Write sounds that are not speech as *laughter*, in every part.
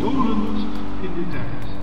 Dolend in de tijd.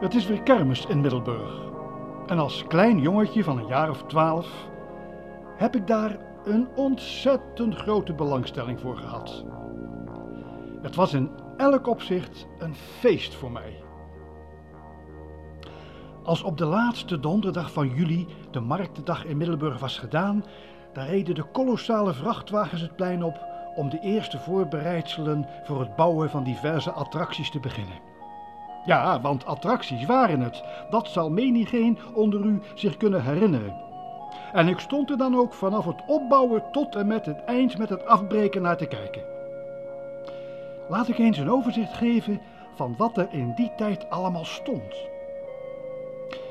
Het is weer kermis in Middelburg. En als klein jongetje van een jaar of twaalf heb ik daar een ontzettend grote belangstelling voor gehad. Het was in elk opzicht een feest voor mij. Als op de laatste donderdag van juli de marktdag in Middelburg was gedaan, daar reden de kolossale vrachtwagens het plein op om de eerste voorbereidselen voor het bouwen van diverse attracties te beginnen. Ja, want attracties waren het. Dat zal menigeen onder u zich kunnen herinneren. En ik stond er dan ook vanaf het opbouwen tot en met het eind met het afbreken naar te kijken. Laat ik eens een overzicht geven van wat er in die tijd allemaal stond.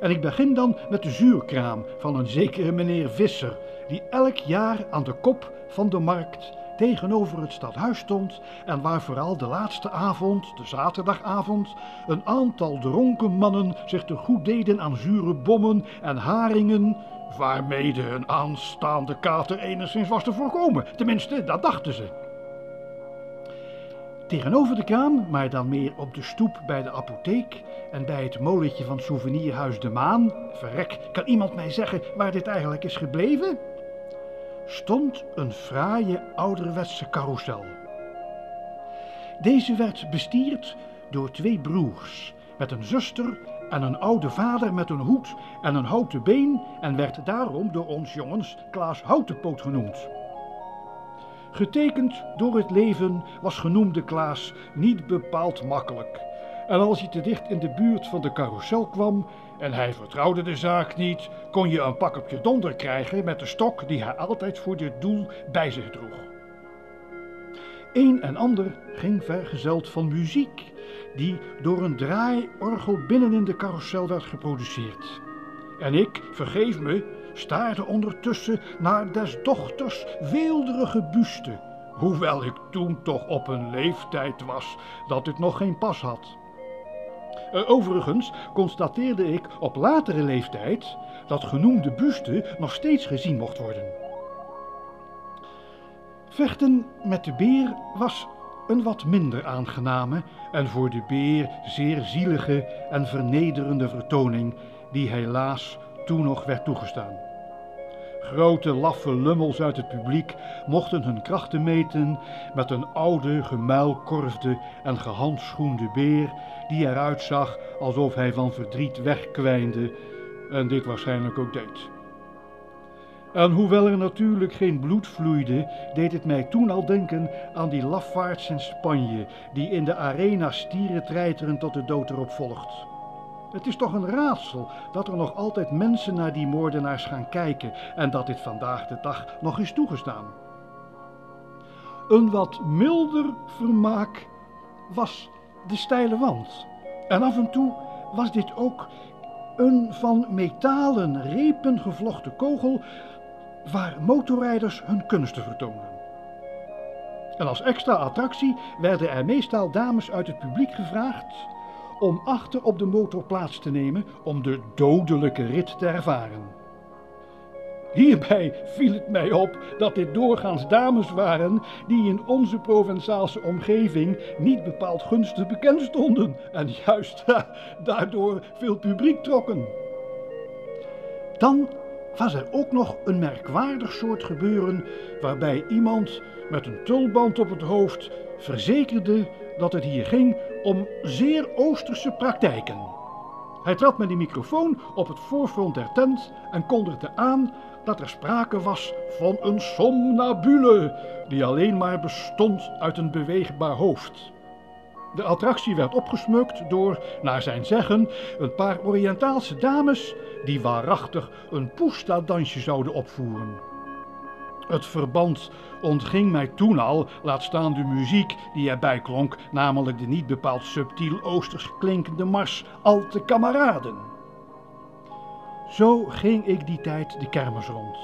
En ik begin dan met de zuurkraam van een zekere meneer Visser, die elk jaar aan de kop van de markt tegenover het stadhuis stond en waar vooral de laatste avond, de zaterdagavond, een aantal dronken mannen zich te goed deden aan zure bommen en haringen, waarmede een aanstaande kater enigszins was te voorkomen. Tenminste, dat dachten ze. Tegenover de kraam, maar dan meer op de stoep bij de apotheek en bij het molentje van souvenirhuis De Maan, verrek, kan iemand mij zeggen waar dit eigenlijk is gebleven? Stond een fraaie ouderwetse carousel. Deze werd bestierd door twee broers met een zuster en een oude vader met een hoed en een houten been en werd daarom door ons jongens Klaas Houtenpoot genoemd. Getekend door het leven was genoemde Klaas niet bepaald makkelijk. En als hij te dicht in de buurt van de carousel kwam en hij vertrouwde de zaak niet, kon je een pak op je donder krijgen met de stok die hij altijd voor dit doel bij zich droeg. Een en ander ging vergezeld van muziek, die door een draaiorgel binnen in de carousel werd geproduceerd. En ik, vergeef me, staarde ondertussen naar des dochters weelderige buste, hoewel ik toen toch op een leeftijd was dat dit nog geen pas had. Eh, overigens constateerde ik op latere leeftijd dat genoemde buste nog steeds gezien mocht worden. Vechten met de beer was een wat minder aangename en voor de beer zeer zielige en vernederende vertoning die helaas toen nog werd toegestaan. Grote laffe lummels uit het publiek mochten hun krachten meten met een oude, gemuilkorfde en gehandschoende beer die eruit zag alsof hij van verdriet wegkwijnde en dit waarschijnlijk ook deed. En hoewel er natuurlijk geen bloed vloeide, deed het mij toen al denken aan die lafaards in Spanje, die in de arena stieren treiteren tot de dood erop volgt. Het is toch een raadsel dat er nog altijd mensen naar die moordenaars gaan kijken en dat dit vandaag de dag nog is toegestaan. Een wat milder vermaak was de steile wand. En af en toe was dit ook een van metalen repen gevlochten kogel waar motorrijders hun kunsten vertoonden. En als extra attractie werden er meestal dames uit het publiek gevraagd om achter op de motor plaats te nemen om de dodelijke rit te ervaren. Hierbij viel het mij op dat dit doorgaans dames waren die in onze Provençaalse omgeving niet bepaald gunstig bekend stonden en juist *laughs* daardoor veel publiek trokken. Dan was er ook nog een merkwaardig soort gebeuren waarbij iemand met een tulband op het hoofd verzekerde dat het hier ging om zeer oosterse praktijken. Hij trad met die microfoon op het voorfront der tent en kondigde aan dat er sprake was van een somnambule die alleen maar bestond uit een beweegbaar hoofd. De attractie werd opgesmukt door, naar zijn zeggen, een paar Oriëntaalse dames die waarachtig een poesta-dansje zouden opvoeren. Het verband ontging mij toen al, laat staan de muziek die erbij klonk, namelijk de niet bepaald subtiel oosters klinkende mars, al te kameraden. Zo ging ik die tijd de kermis rond,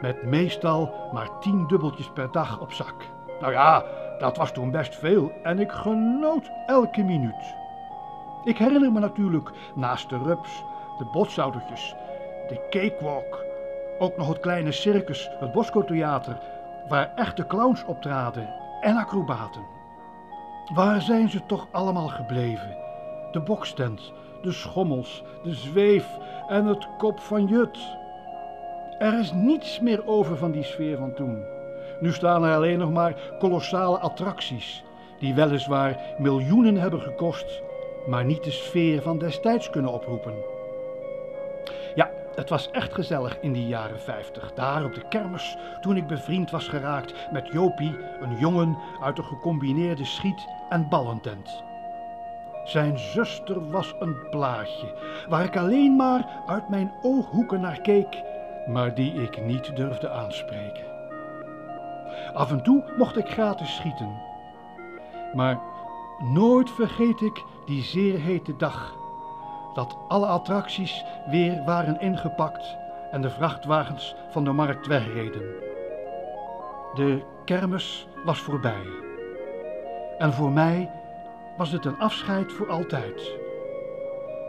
met meestal maar tien dubbeltjes per dag op zak. Nou ja, dat was toen best veel en ik genoot elke minuut. Ik herinner me natuurlijk naast de rups, de botsautootjes, de cakewalk, ook nog het kleine circus, het Bosco Theater, waar echte clowns optraden en acrobaten. Waar zijn ze toch allemaal gebleven? De bokstent, de schommels, de zweef en het kop van Jut. Er is niets meer over van die sfeer van toen. Nu staan er alleen nog maar kolossale attracties, die weliswaar miljoenen hebben gekost, maar niet de sfeer van destijds kunnen oproepen. Het was echt gezellig in die jaren 50, daar op de kermis, toen ik bevriend was geraakt met Jopie, een jongen uit een gecombineerde schiet- en ballentent. Zijn zuster was een plaatje, waar ik alleen maar uit mijn ooghoeken naar keek, maar die ik niet durfde aanspreken. Af en toe mocht ik gratis schieten, maar nooit vergeet ik die zeer hete dag dat alle attracties weer waren ingepakt en de vrachtwagens van de markt wegreden. De kermis was voorbij. En voor mij was het een afscheid voor altijd.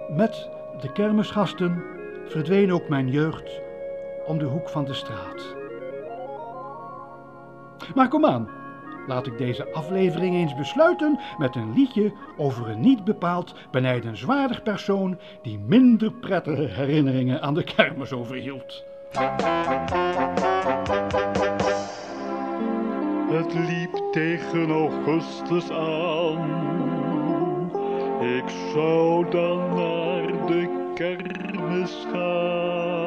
Met de kermisgasten verdween ook mijn jeugd om de hoek van de straat. Maar kom aan, laat ik deze aflevering eens besluiten met een liedje over een niet bepaald benijdenswaardig persoon die minder prettige herinneringen aan de kermis overhield. Het liep tegen augustus aan. Ik zou dan naar de kermis gaan.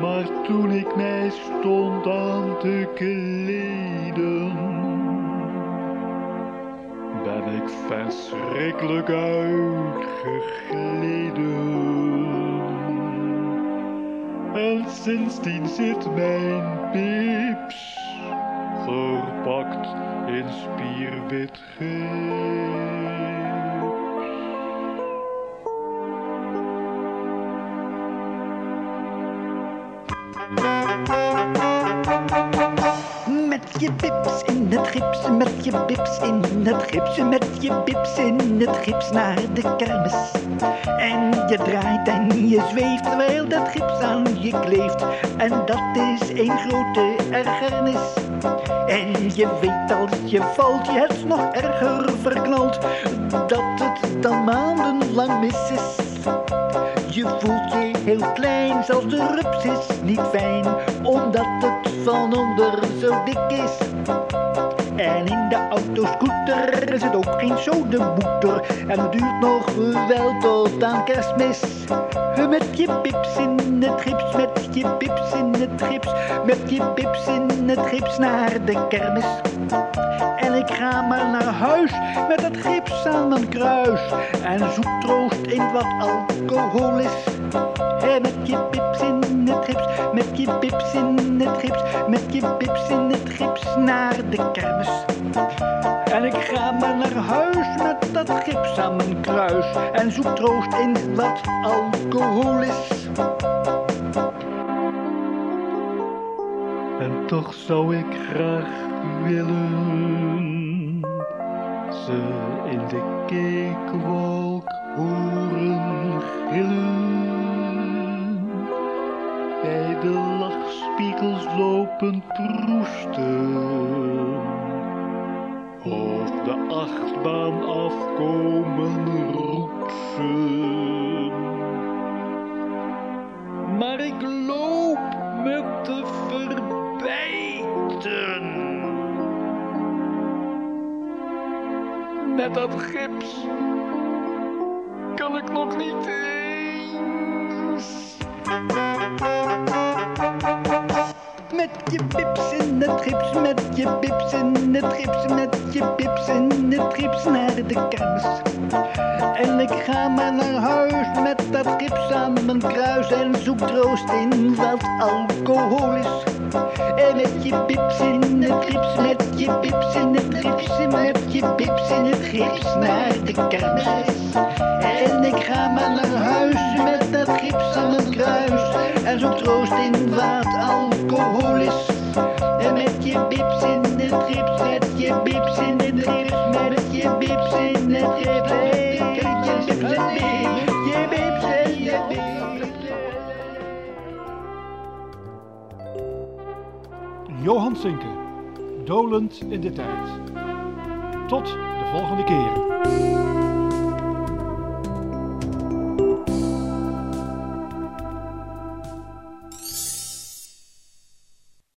Maar toen ik mij stond aan te kleden, ben ik verschrikkelijk uitgegleden. En sindsdien zit mijn pips verpakt in spierwit gips. Je bips in het gips, met je bips in het gips, met je bips in het gips naar de kermis. En je draait en je zweeft terwijl dat gips aan je kleeft. En dat is een grote ergernis. En je weet als je valt, je het nog erger verknalt, dat het dan maandenlang mis is. Je voelt je heel klein, zelfs de rups is niet fijn, omdat het van onder zo dik is. En in de autoscooter zit ook geen sodeboeter. En het duurt nog wel tot aan kerstmis. Met je pips in het gips, met je pips in het gips, met je pips in het gips naar de kermis. En ik ga maar naar huis met het gips aan mijn kruis. En zoek troost in wat alcohol is. En met je pips in met je pips in het gips, met je pips in het gips naar de kermis. En ik ga maar naar huis met dat gips aan mijn kruis. En zoek troost in wat alcohol is. En toch zou ik graag willen ze in de cakewalk horen gillen. Bij de lachspiegels lopen proesten. Of de achtbaan afkomen roetsen. Maar ik loop met te verbijten. Met dat gips kan ik nog niet. Pips in het gips, met je pips in het gips, met je pips in het gips naar de kermis. En ik ga maar naar huis met dat gips aan mijn kruis en zoek troost in wat alcohol is. En met je pips in het gips, met je pips in het gips, met je pips in het gips naar de kermis. En ik ga maar naar huis met dat gips aan het kruis. En zoek troost in wat alcohol is. En met je bips in het gips, met je bips in het gips, met je bips in je bips. Johan Sinke, dolend in de tijd. Tot de volgende keer.